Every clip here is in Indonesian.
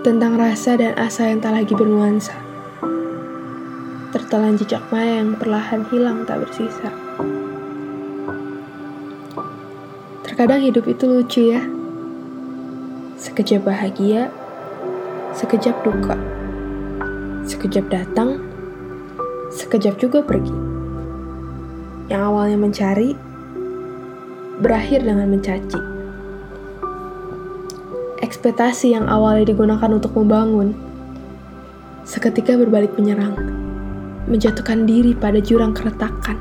tentang rasa dan asa yang tak lagi bernuansa. Tertelan jejak maya yang perlahan hilang tak bersisa. Terkadang hidup itu lucu ya. Sekejap bahagia, sekejap duka. Sekejap datang, sekejap juga pergi. Yang awalnya mencari, berakhir dengan mencaci. Ekspektasi yang awalnya digunakan untuk membangun, seketika berbalik menyerang, menjatuhkan diri pada jurang keretakan.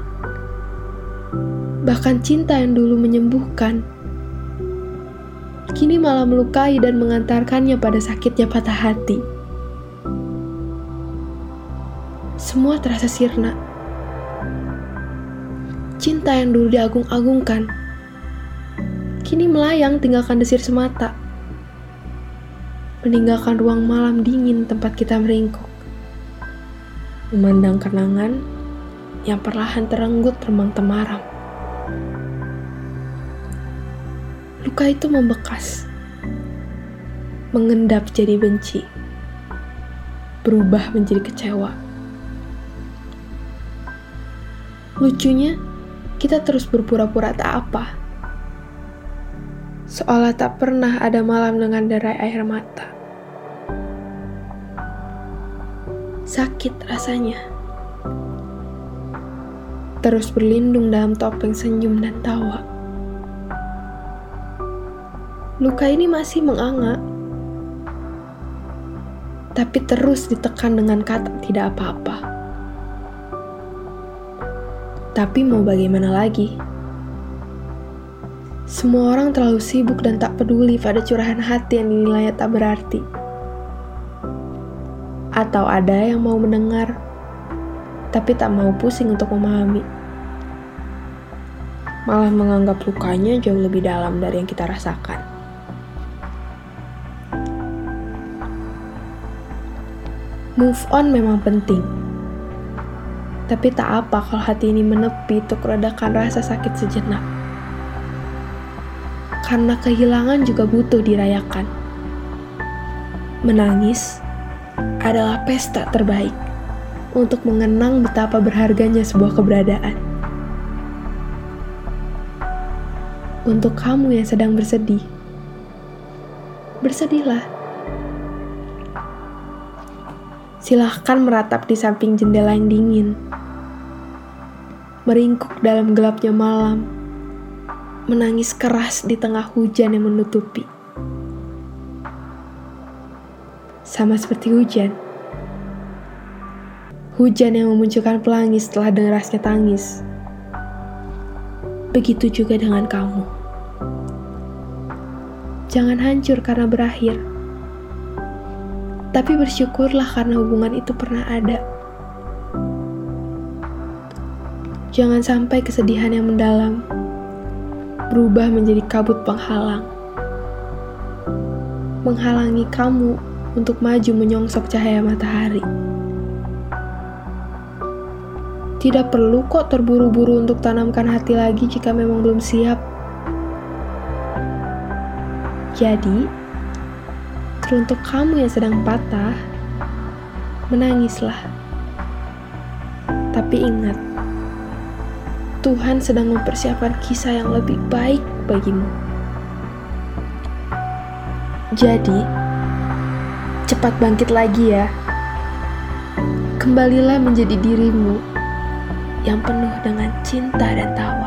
Bahkan cinta yang dulu menyembuhkan, kini malah melukai dan mengantarkannya pada sakitnya patah hati. Semua terasa sirna. Cinta yang dulu diagung-agungkan, kini melayang tinggalkan desir semata. Meninggalkan ruang malam dingin tempat kita meringkuk. Memandang kenangan yang perlahan terenggut remang temaram. Luka itu membekas, mengendap jadi benci, berubah menjadi kecewa. Lucunya, kita terus berpura-pura tak apa seolah tak pernah ada malam dengan derai air mata. Sakit rasanya. Terus berlindung dalam topeng senyum dan tawa. Luka ini masih menganga. Tapi terus ditekan dengan kata tidak apa-apa. Tapi mau bagaimana lagi? Semua orang terlalu sibuk dan tak peduli pada curahan hati yang dinilai tak berarti. Atau ada yang mau mendengar, tapi tak mau pusing untuk memahami. Malah menganggap lukanya jauh lebih dalam dari yang kita rasakan. Move on memang penting. Tapi tak apa kalau hati ini menepi untuk meredakan rasa sakit sejenak karena kehilangan juga butuh dirayakan. Menangis adalah pesta terbaik untuk mengenang betapa berharganya sebuah keberadaan. Untuk kamu yang sedang bersedih, bersedihlah. Silahkan meratap di samping jendela yang dingin, meringkuk dalam gelapnya malam menangis keras di tengah hujan yang menutupi. Sama seperti hujan. Hujan yang memunculkan pelangi setelah derasnya tangis. Begitu juga dengan kamu. Jangan hancur karena berakhir. Tapi bersyukurlah karena hubungan itu pernah ada. Jangan sampai kesedihan yang mendalam berubah menjadi kabut penghalang. Menghalangi kamu untuk maju menyongsok cahaya matahari. Tidak perlu kok terburu-buru untuk tanamkan hati lagi jika memang belum siap. Jadi, teruntuk kamu yang sedang patah, menangislah. Tapi ingat, Tuhan sedang mempersiapkan kisah yang lebih baik bagimu. Jadi, cepat bangkit lagi ya. Kembalilah menjadi dirimu yang penuh dengan cinta dan tawa.